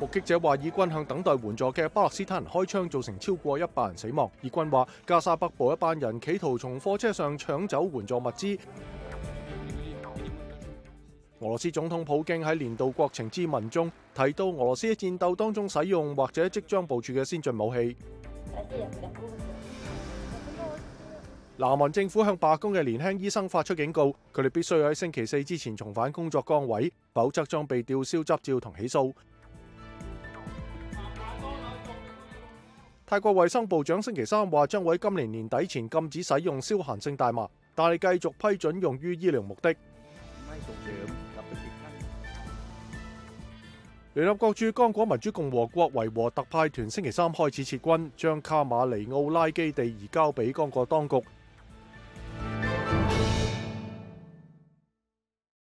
目擊者話：，以軍向等待援助嘅巴勒斯坦人開槍，造成超過一百人死亡。以軍話，加沙北部一班人企圖從貨車上搶走援助物資。俄羅斯總統普京喺年度國情之問中提到，俄羅斯喺戰鬥當中使用或者即將部署嘅先進武器。南韓政府向罷工嘅年輕醫生發出警告，佢哋必須喺星期四之前重返工作崗位，否則將被吊銷執照同起訴。泰国卫生部长星期三话，将会今年年底前禁止使用消闲性大麻，但系继续批准用于医疗目的。联合国驻刚果民主共和国维和特派团星期三开始撤军，将卡马尼奥拉基地移交俾刚果当局。